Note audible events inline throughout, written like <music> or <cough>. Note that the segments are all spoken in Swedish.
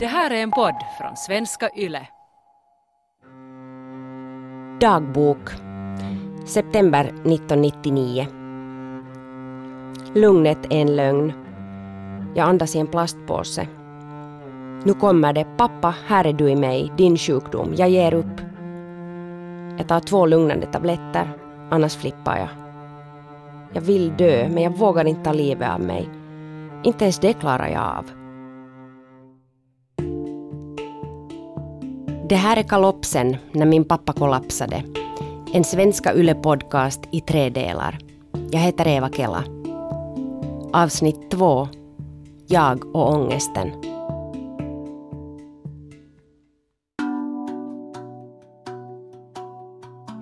Det här är en podd från svenska YLE. Dagbok September 1999 Lugnet är en lögn. Jag andas i en plastpåse. Nu kommer det. Pappa, här är du i mig. Din sjukdom. Jag ger upp. Jag tar två lugnande tabletter. Annars flippar jag. Jag vill dö, men jag vågar inte ta livet av mig. Inte ens det klarar jag av. Det här är kalopsen när min pappa kollapsade. En svenska Yle-podcast i tre delar. Jag heter Eva Kela. Avsnitt två. Jag och ångesten.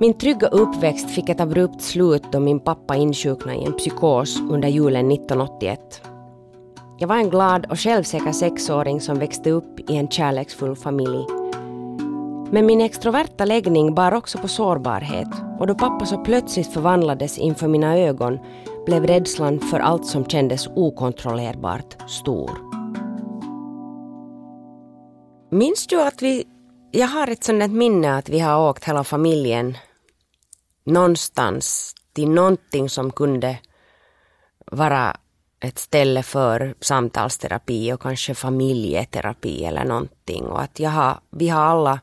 Min trygga uppväxt fick ett abrupt slut då min pappa insjuknade i en psykos under julen 1981. Jag var en glad och självsäker sexåring som växte upp i en kärleksfull familj. Men min extroverta läggning bar också på sårbarhet och då pappa så plötsligt förvandlades inför mina ögon blev rädslan för allt som kändes okontrollerbart stor. Minns du att vi... Jag har ett sånt minne att vi har åkt hela familjen någonstans till någonting som kunde vara ett ställe för samtalsterapi och kanske familjeterapi eller någonting. Och att jag har, vi har alla...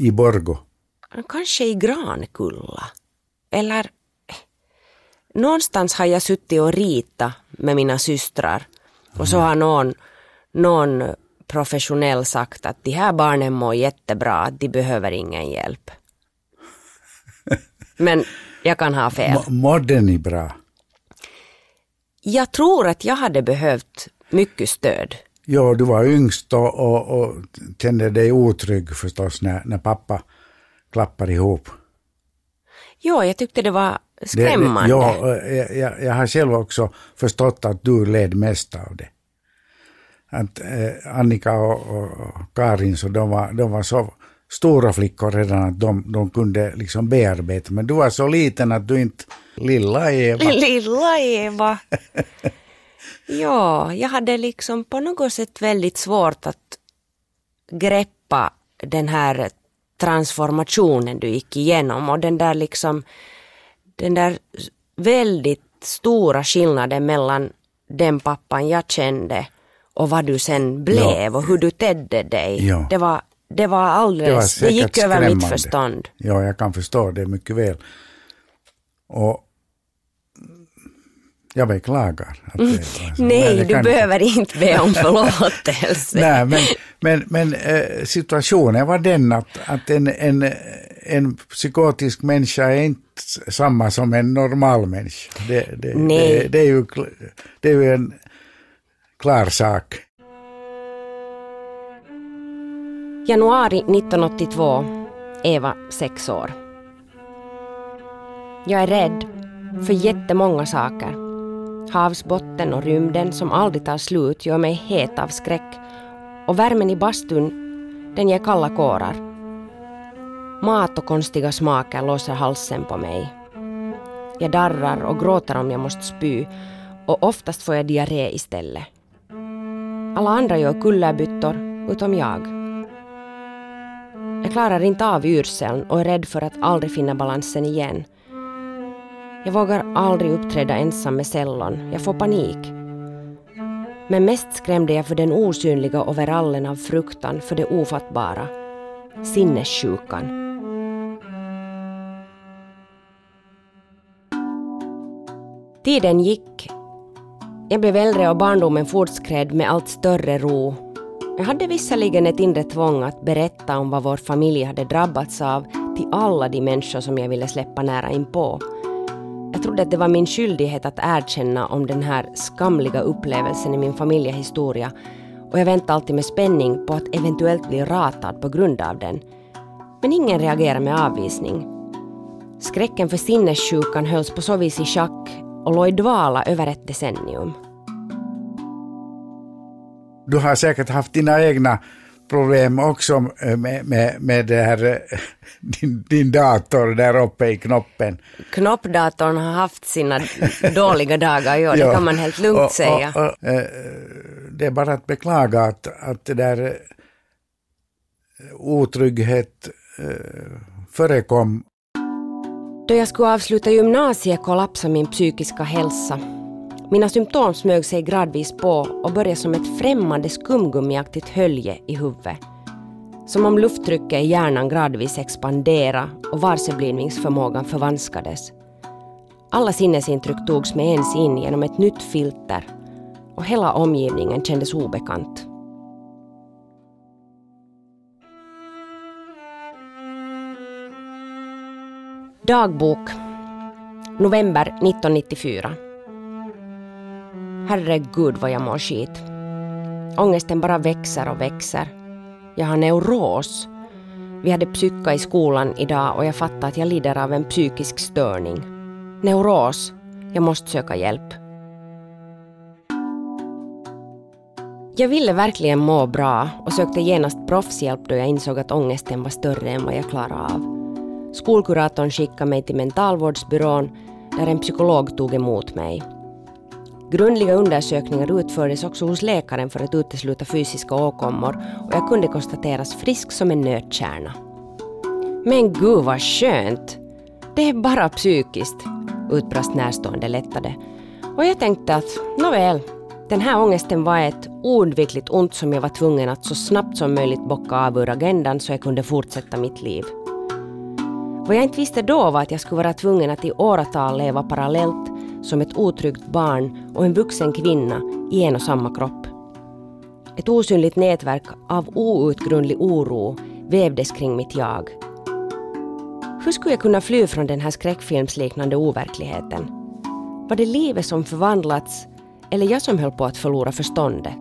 I Borgo? Kanske i Grankulla. Eller... Någonstans har jag suttit och ritat med mina systrar. Och så har någon, någon professionell sagt att de här barnen mår jättebra, att de behöver ingen hjälp. <laughs> Men jag kan ha fel. Mådde ni bra? Jag tror att jag hade behövt mycket stöd. Ja, du var yngst och, och, och kände dig otrygg förstås när, när pappa klappar ihop. Ja, jag tyckte det var skrämmande. Det, ja, jag, jag, har själv också förstått att du led mest av det. Att eh, Annika och, och, Karin, så de var, de var så stora flickor redan att de, de kunde liksom bearbeta. Men du var så liten att du inte... Lilla Eva. <laughs> Lilla Eva. <laughs> ja, jag hade liksom på något sätt väldigt svårt att greppa den här transformationen du gick igenom och den där liksom den där väldigt stora skillnaden mellan den pappan jag kände och vad du sen blev ja. och hur du tedde dig. Ja. Det var det var alldeles, det, var det gick över mitt förstånd. Ja, jag kan förstå det mycket väl. Och jag beklagar. Att det var så. Nej, Nej du behöver inte. inte be om förlåtelse. <laughs> Nej, men, men, men äh, situationen var den att, att en, en, en psykotisk människa är inte samma som en normal människa. Det, det, Nej. det, det är, ju, det är ju en klar sak. Januari 1982. Eva, 6 år. Jag är rädd för jättemånga saker. Havsbotten och rymden som aldrig tar slut gör mig het av skräck och värmen i bastun, den ger kalla kårar. Mat och konstiga smaker låser halsen på mig. Jag darrar och gråter om jag måste spy och oftast får jag diarré istället. Alla andra gör kullerbyttor utom jag. Jag klarar inte av yrseln och är rädd för att aldrig finna balansen igen. Jag vågar aldrig uppträda ensam med cellon. Jag får panik. Men mest skrämde jag för den osynliga overallen av fruktan för det ofattbara. Sinnessjukan. Tiden gick. Jag blev äldre och barndomen fortskred med allt större ro jag hade visserligen ett inre tvång att berätta om vad vår familj hade drabbats av till alla de människor som jag ville släppa nära inpå. Jag trodde att det var min skyldighet att erkänna om den här skamliga upplevelsen i min familjehistoria och jag väntade alltid med spänning på att eventuellt bli ratad på grund av den. Men ingen reagerade med avvisning. Skräcken för sinnessjukan hölls på så vis i schack och låg i dvala över ett decennium. Du har säkert haft dina egna problem också med, med, med det här, <laughs> din, din dator där uppe i knoppen. Knoppdatorn har haft sina dåliga dagar, ja, det kan man helt lugnt och, säga. Och, och, äh, det är bara att beklaga att, att det där eh, otrygghet eh, förekom. Då jag skulle avsluta gymnasiet kollapsade min psykiska hälsa. Mina symptom smög sig gradvis på och började som ett främmande skumgummiaktigt hölje i huvudet. Som om lufttrycket i hjärnan gradvis expanderade och varseblivningsförmågan förvanskades. Alla sinnesintryck togs med ens in genom ett nytt filter och hela omgivningen kändes obekant. Dagbok November 1994 Herregud vad jag mår skit. Ångesten bara växer och växer. Jag har neuros. Vi hade psyka i skolan idag och jag fattar att jag lider av en psykisk störning. Neuros. Jag måste söka hjälp. Jag ville verkligen må bra och sökte genast proffshjälp då jag insåg att ångesten var större än vad jag klarade av. Skolkuratorn skickade mig till mentalvårdsbyrån där en psykolog tog emot mig. Grundliga undersökningar utfördes också hos läkaren för att utesluta fysiska åkommor och jag kunde konstateras frisk som en nötkärna. Men gud vad skönt! Det är bara psykiskt, utbrast närstående lättade. Och jag tänkte att, nåväl, den här ångesten var ett oundvikligt ont som jag var tvungen att så snabbt som möjligt bocka av ur agendan så jag kunde fortsätta mitt liv. Vad jag inte visste då var att jag skulle vara tvungen att i åratal leva parallellt som ett otryggt barn och en vuxen kvinna i en och samma kropp. Ett osynligt nätverk av outgrundlig oro vävdes kring mitt jag. Hur skulle jag kunna fly från den här skräckfilmsliknande overkligheten? Var det livet som förvandlats eller jag som höll på att förlora förståndet?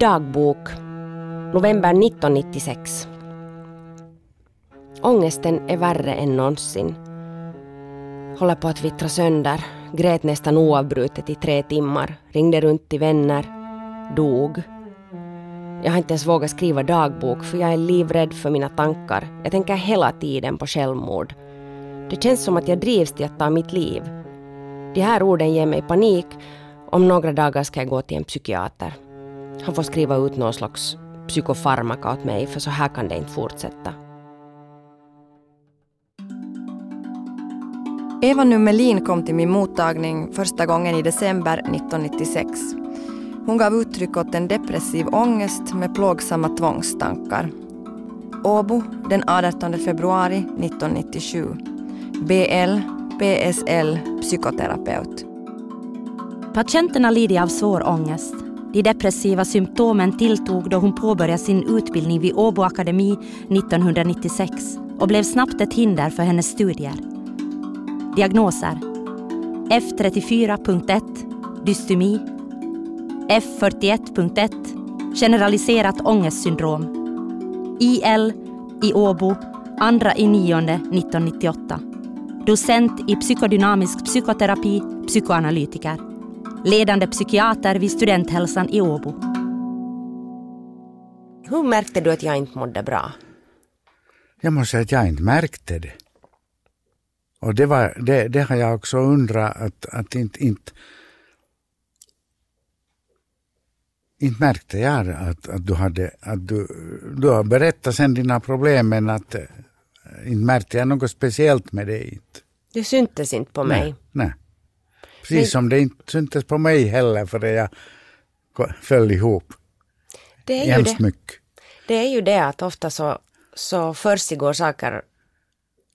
Dagbok November 1996 Ångesten är värre än någonsin. Håller på att vittra sönder, grät nästan oavbrutet i tre timmar, ringde runt till vänner, dog. Jag har inte ens vågat skriva dagbok för jag är livrädd för mina tankar. Jag tänker hela tiden på självmord. Det känns som att jag drivs till att ta mitt liv. De här orden ger mig panik. Om några dagar ska jag gå till en psykiater. Han får skriva ut någon slags psykofarmaka åt mig för så här kan det inte fortsätta. Eva Nummelin kom till min mottagning första gången i december 1996. Hon gav uttryck åt en depressiv ångest med plågsamma tvångstankar. Åbo den 18 februari 1997. BL, PSL, psykoterapeut. Patienterna lider av svår ångest. De depressiva symptomen tilltog då hon påbörjade sin utbildning vid Åbo Akademi 1996 och blev snabbt ett hinder för hennes studier. Diagnoser. F34.1 Dystemi. F41.1 Generaliserat ångestsyndrom. IL i Åbo 2 i 9 1998 Docent i psykodynamisk psykoterapi, psykoanalytiker. Ledande psykiater vid Studenthälsan i Åbo. Hur märkte du att jag inte mådde bra? Jag måste säga att jag inte märkte det. Och det, var, det, det har jag också undrat att, att inte, inte inte märkte jag att, att du hade, att du, du har berättat sen dina problem men att eh, inte märkte jag något speciellt med det. Inte. Det syntes inte på mig. Nej, nej. Precis men, som det inte syntes på mig heller för jag föll ihop. Det är Jämst ju det. mycket. Det är ju det att ofta så, så försiggår saker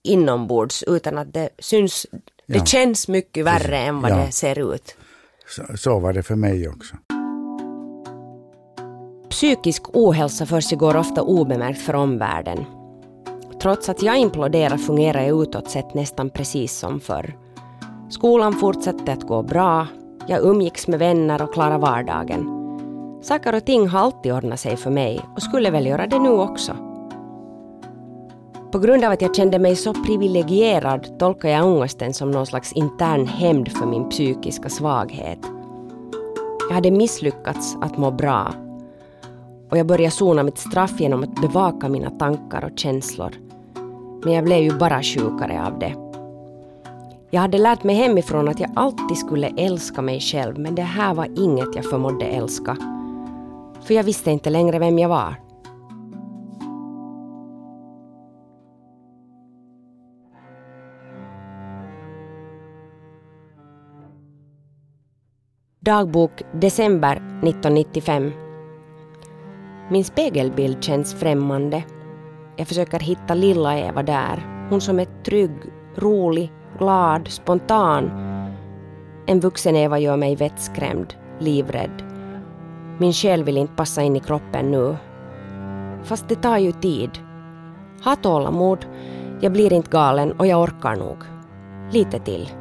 inombords utan att det syns. Det Ja. känns mycket värre än vad Ja. det ser ut. Så, så var det för mig också. Psykisk ohälsa försiggår ofta obemärkt för omvärlden. Trots att jag imploderar fungerar jag utåt sett nästan precis som förr. Skolan fortsatte att gå bra, jag umgicks med vänner och klarade vardagen. Saker och ting har alltid ordnat sig för mig och skulle väl göra det nu också. På grund av att jag kände mig så privilegierad tolkar jag ångesten som någon slags intern hämnd för min psykiska svaghet. Jag hade misslyckats att må bra och jag började sona mitt straff genom att bevaka mina tankar och känslor. Men jag blev ju bara sjukare av det. Jag hade lärt mig hemifrån att jag alltid skulle älska mig själv men det här var inget jag förmådde älska. För jag visste inte längre vem jag var. Dagbok december 1995. Min spegelbild känns främmande. Jag försöker hitta lilla Eva där. Hon som är trygg, rolig, glad, spontan. En vuxen Eva gör mig vettskrämd, livrädd. Min själ vill inte passa in i kroppen nu. Fast det tar ju tid. Ha tålamod. Jag blir inte galen och jag orkar nog. Lite till.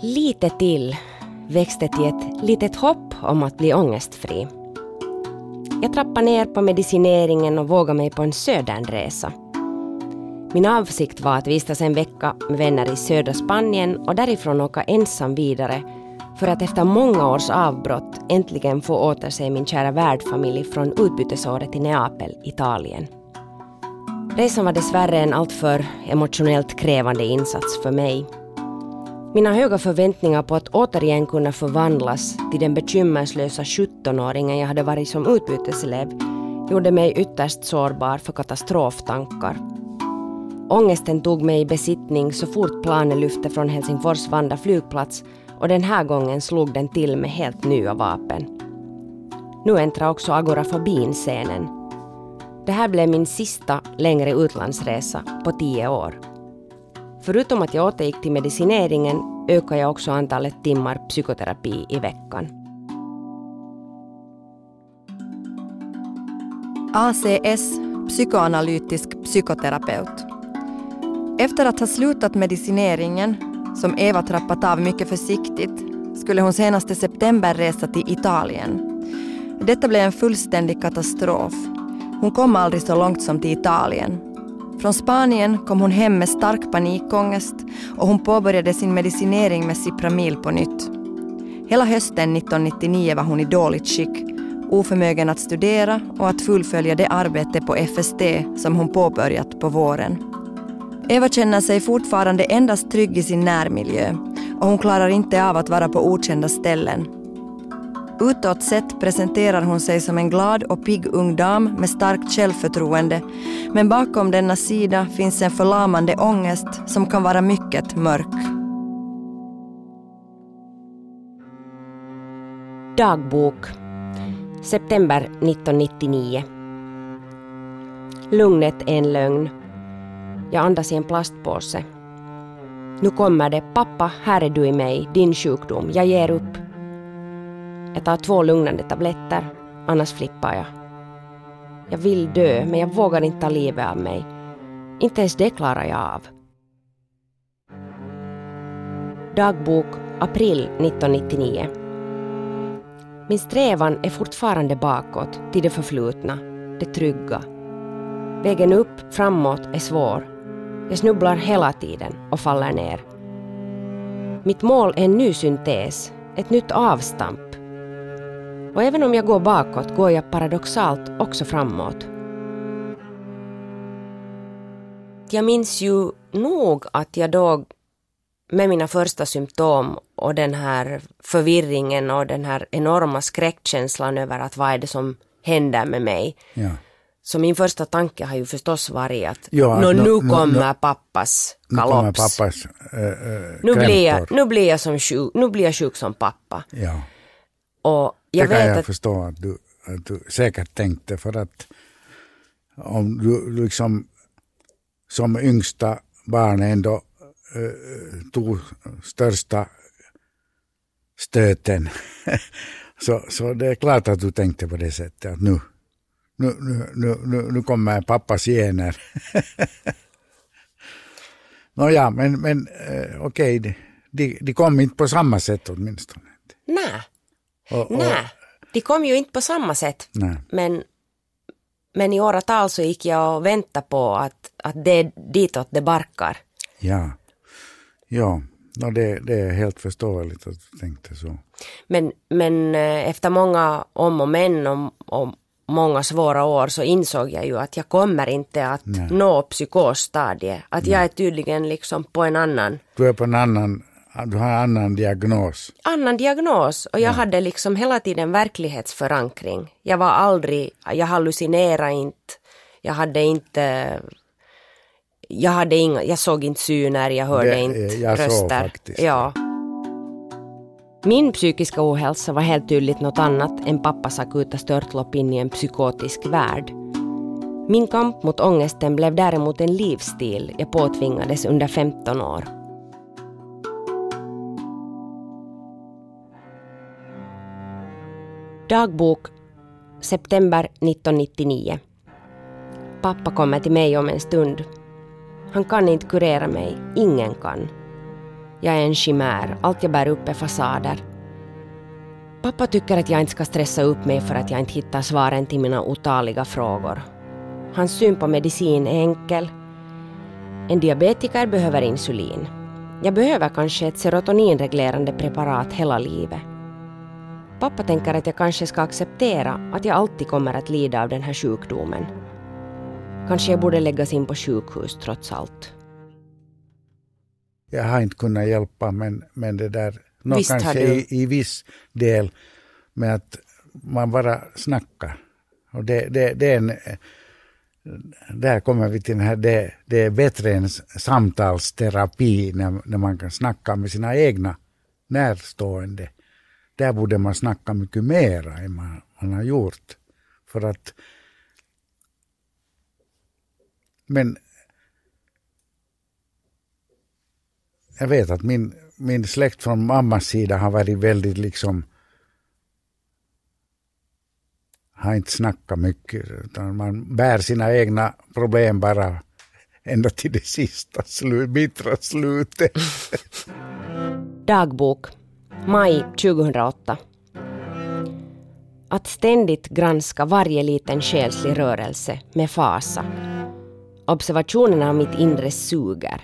Lite till växte till ett litet hopp om att bli ångestfri. Jag trappade ner på medicineringen och vågade mig på en södernresa. Min avsikt var att vistas en vecka med vänner i södra Spanien och därifrån åka ensam vidare för att efter många års avbrott äntligen få återse min kära värdfamilj från utbytesåret i Neapel, Italien. Resan var dessvärre en alltför emotionellt krävande insats för mig. Mina höga förväntningar på att återigen kunna förvandlas till den bekymmerslösa 17-åringen jag hade varit som utbyteselev gjorde mig ytterst sårbar för katastroftankar. Ångesten tog mig i besittning så fort planen lyfte från Helsingfors Vanda flygplats och den här gången slog den till med helt nya vapen. Nu äntrar också agorafobin scenen. Det här blev min sista längre utlandsresa på tio år. Förutom att jag återgick till medicineringen ökade jag också antalet timmar psykoterapi i veckan. ACS, psykoanalytisk psykoterapeut. Efter att ha slutat medicineringen, som Eva trappat av mycket försiktigt, skulle hon senaste september resa till Italien. Detta blev en fullständig katastrof. Hon kom aldrig så långt som till Italien från Spanien kom hon hem med stark panikångest och hon påbörjade sin medicinering med Cipramil på nytt. Hela hösten 1999 var hon i dåligt skick, oförmögen att studera och att fullfölja det arbete på FST som hon påbörjat på våren. Eva känner sig fortfarande endast trygg i sin närmiljö och hon klarar inte av att vara på okända ställen Utåt sett presenterar hon sig som en glad och pigg ung dam med starkt självförtroende. Men bakom denna sida finns en förlamande ångest som kan vara mycket mörk. Dagbok September 1999 Lugnet är en lögn. Jag andas i en plastpåse. Nu kommer det. Pappa, här är du i mig, din sjukdom. Jag ger upp. Jag tar två lugnande tabletter, annars flippar jag. Jag vill dö, men jag vågar inte ta livet av mig. Inte ens det klarar jag av. Dagbok april 1999. Min strävan är fortfarande bakåt, till det förflutna, det trygga. Vägen upp, framåt, är svår. Jag snubblar hela tiden och faller ner. Mitt mål är en ny syntes, ett nytt avstamp, och även om jag går bakåt går jag paradoxalt också framåt. Jag minns ju nog att jag då med mina första symptom och den här förvirringen och den här enorma skräckkänslan över att vad är det som händer med mig. Ja. Så min första tanke har ju förstås varit att Ja, att nu nå- kommer nå- pappas Nu kommer kalops. pappas äh, nu, blir jag, nu, blir jag som sjuk, nu blir jag sjuk som pappa. Ja. Och jag det kan jag att förstå att du, att du säkert tänkte för att om du liksom som yngsta barn ändå äh, tog största stöten <laughs> så, så det är klart att du tänkte på det sättet att nu, nu, nu, nu, nu, nu kommer pappas gener. <laughs> Nåja, men, men äh, okej, de, de kom inte på samma sätt åtminstone. nej, Och, och, nej, de kom ju inte på samma sätt. nej. Men, men i åratal så gick jag och väntade på att, att det är ditåt det barkar. Ja, ja no, det, det är helt förståeligt att du tänkte så. Men, men eh, efter många om och men och, och många svåra år så insåg jag ju att jag kommer inte att Nej. nå psykosstadiet. Att jag är tydligen liksom på en annan, Du är på en annan, du har annan diagnos. annan diagnos och jag hade liksom hela tiden verklighetsförankring. Jag var aldrig, jag hallucinerade inte, jag hade inte jag, hade inga, jag såg inte syner, jag hörde Det- inte jag röster. faktiskt. Ja. Min psykiska ohälsa var helt tydligt något annat än pappas akuta störtlopp in i en psykotisk värld. Min kamp mot ångesten blev däremot en livsstil jag påtvingades under 15 år. Dagbok September 1999 Pappa kommer till mig om en stund. Han kan inte kurera mig, ingen kan. Jag är en chimär, allt jag bär upp är fasader. Pappa tycker att jag inte ska stressa upp mig för att jag inte hittar svaren till mina otaliga frågor. Hans syn på medicin är enkel. En diabetiker behöver insulin. Jag behöver kanske ett serotoninreglerande preparat hela livet. Pappa tänker att jag kanske ska acceptera att jag alltid kommer att lida av den här sjukdomen. Kanske jag borde läggas in på sjukhus trots allt. Jag har inte kunnat hjälpa men, men det där, nå, Visst kanske i, i viss del med att man bara snackar. Och det, det, det är en, där kommer vi till den här, det, det är bättre än samtalsterapi när, när man kan snacka med sina egna närstående. Där borde man snacka mycket mera än man, man har gjort. För att men jag vet att min, min släkt från mammas sida har varit väldigt liksom har inte snackat mycket utan man bär sina egna problem bara ända till det sista slu, bittra slutet. Dagbok, maj 2008. Att ständigt granska varje liten själslig rörelse med fasa. Observationerna av mitt inre suger.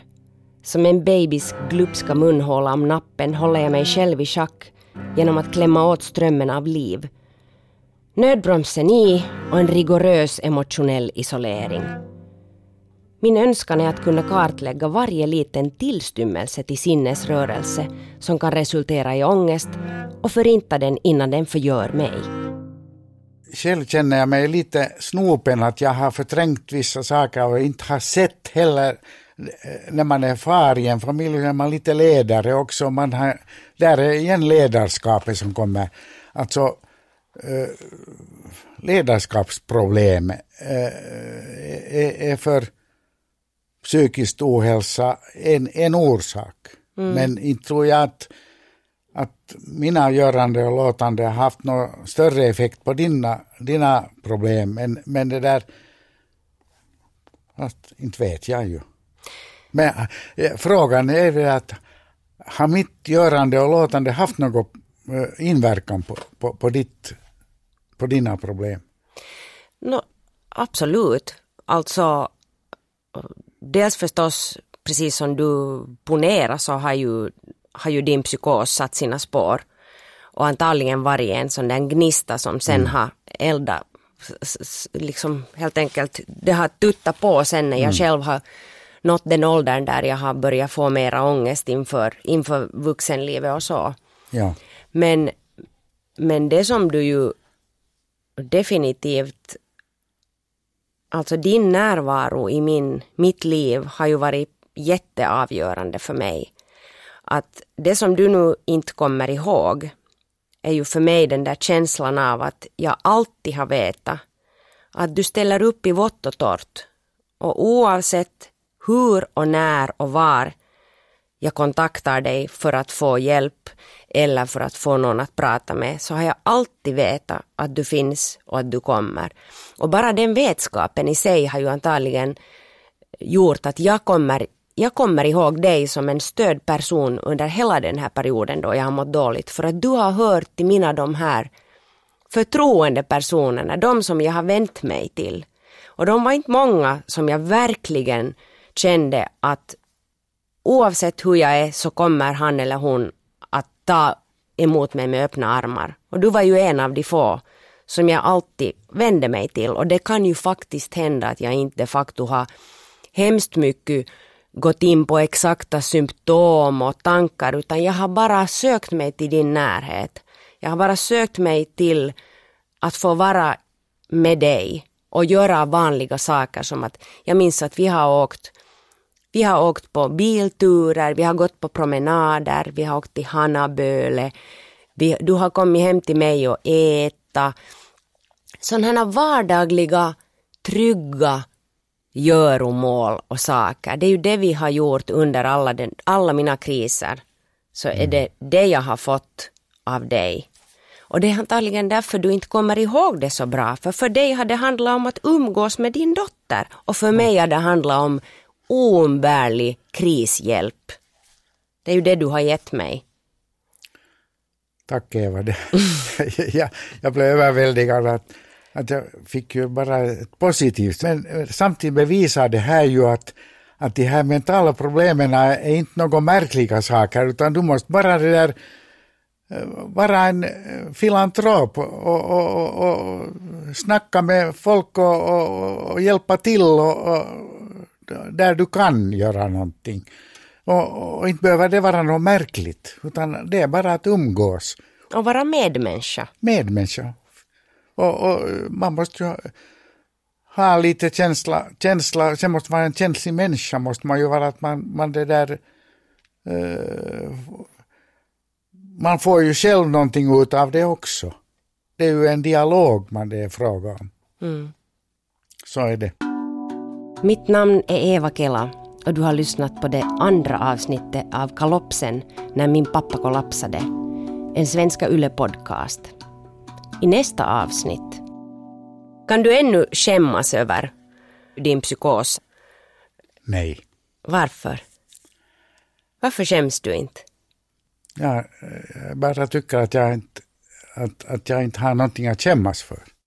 Som en babys glupska munhåla om nappen håller jag mig själv i schack genom att klämma åt strömmen av liv. Nödbromsen i och en rigorös emotionell isolering. Min önskan är att kunna kartlägga varje liten tillstymmelse till sinnesrörelse som kan resultera i ångest och förinta den innan den förgör mig. Själv känner jag mig lite snopen att jag har förträngt vissa saker och inte har sett heller eh, när man är far i en familj är man lite ledare också. Man har, där är igen ledarskapet som kommer. Alltså eh, ledarskapsproblem eh, är, är för psykisk ohälsa en, en orsak. Men inte tror jag att, att mina görande och låtande har haft någon större effekt på dina, dina problem. Men, men det där, att, inte vet jag ju. Men eh, frågan är det att har mitt görande och låtande haft någon eh, inverkan på, på, på, ditt, på dina problem? No, absolut. Alltså, dels förstås, precis som du ponerar så har ju, har ju din psykos satt sina spår. Och antagligen varit en sån där gnista som sen har eldat, liksom helt enkelt, det har tuttat på sen när jag själv har nått den åldern där jag har börjat få mera ångest inför, inför vuxenlivet och så. Ja. Men, men det som du ju definitivt, alltså din närvaro i min, mitt liv har ju varit jätteavgörande för mig. Att det som du nu inte kommer ihåg är ju för mig den där känslan av att jag alltid har vetat att du ställer upp i vått och torrt. Och oavsett hur och när och var jag kontaktar dig för att få hjälp eller för att få någon att prata med så har jag alltid vetat att du finns och att du kommer. Och bara den vetskapen i sig har ju antagligen gjort att jag kommer, jag kommer ihåg dig som en stödperson under hela den här perioden då jag har mått dåligt för att du har hört till mina de här förtroendepersonerna, de som jag har vänt mig till. Och de var inte många som jag verkligen kände att oavsett hur jag är så kommer han eller hon ta emot mig med öppna armar. Och du var ju en av de få som jag alltid vände mig till och det kan ju faktiskt hända att jag inte de facto har hemskt mycket gått in på exakta symptom och tankar utan jag har bara sökt mig till din närhet. Jag har bara sökt mig till att få vara med dig och göra vanliga saker som att jag minns att vi har åkt vi har åkt på bilturer, vi har gått på promenader, vi har åkt till Hannaböle, vi, du har kommit hem till mig och äta. Sådana vardagliga, trygga göromål och saker. Det är ju det vi har gjort under alla, den, alla mina kriser. Så är det det jag har fått av dig. Och det är antagligen därför du inte kommer ihåg det så bra. För för dig har det handlat om att umgås med din dotter. Och för mig har det handlat om oumbärlig krishjälp. Det är ju det du har gett mig. Tack Eva. <laughs> Jag, jag blev överväldigad att, att jag fick ju bara ett positivt. Men eh, samtidigt bevisar det här ju att, att de här mentala problemen är inte några märkliga saker utan du måste bara det där eh, vara en eh, filantrop och, och, och, och snacka med folk och, och hjälpa till och, där du kan göra någonting. Och, och inte behöver det vara något märkligt, utan det är bara att umgås. Och vara medmänniska. Medmänniska. Och, och man måste ju ha lite känsla, känsla, sen måste vara en känslig människa, måste man ju vara att man, man det där uh, man får ju själv någonting ut av det också. Det är ju en dialog man det är fråga om. Mm. Så är det. Mitt namn är Eva Kela och du har lyssnat på det andra avsnittet av Kalopsen när min pappa kollapsade. En Svenska Yle-podcast. I nästa avsnitt kan du ännu skämmas över din psykos? Nej. Varför? Varför skäms du inte? Jag bara tycker att jag inte, att, att jag inte har någonting att skämmas för.